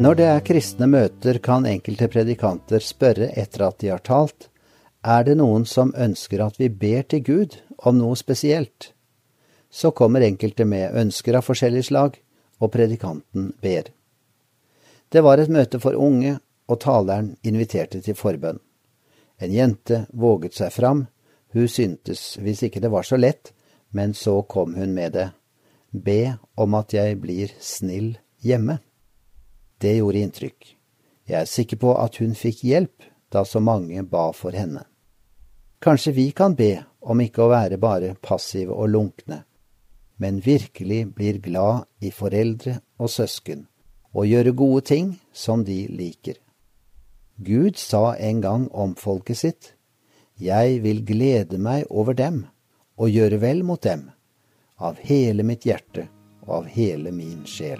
Når det er kristne møter, kan enkelte predikanter spørre etter at de har talt, er det noen som ønsker at vi ber til Gud om noe spesielt? Så kommer enkelte med ønsker av forskjellig slag, og predikanten ber. Det var et møte for unge, og taleren inviterte til forbønn. En jente våget seg fram, hun syntes hvis ikke det var så lett, men så kom hun med det. Be om at jeg blir snill hjemme. Det gjorde inntrykk. Jeg er sikker på at hun fikk hjelp da så mange ba for henne. Kanskje vi kan be om ikke å være bare passive og lunkne, men virkelig blir glad i foreldre og søsken, og gjøre gode ting som de liker. Gud sa en gang om folket sitt, Jeg vil glede meg over dem og gjøre vel mot dem, av hele mitt hjerte og av hele min sjel.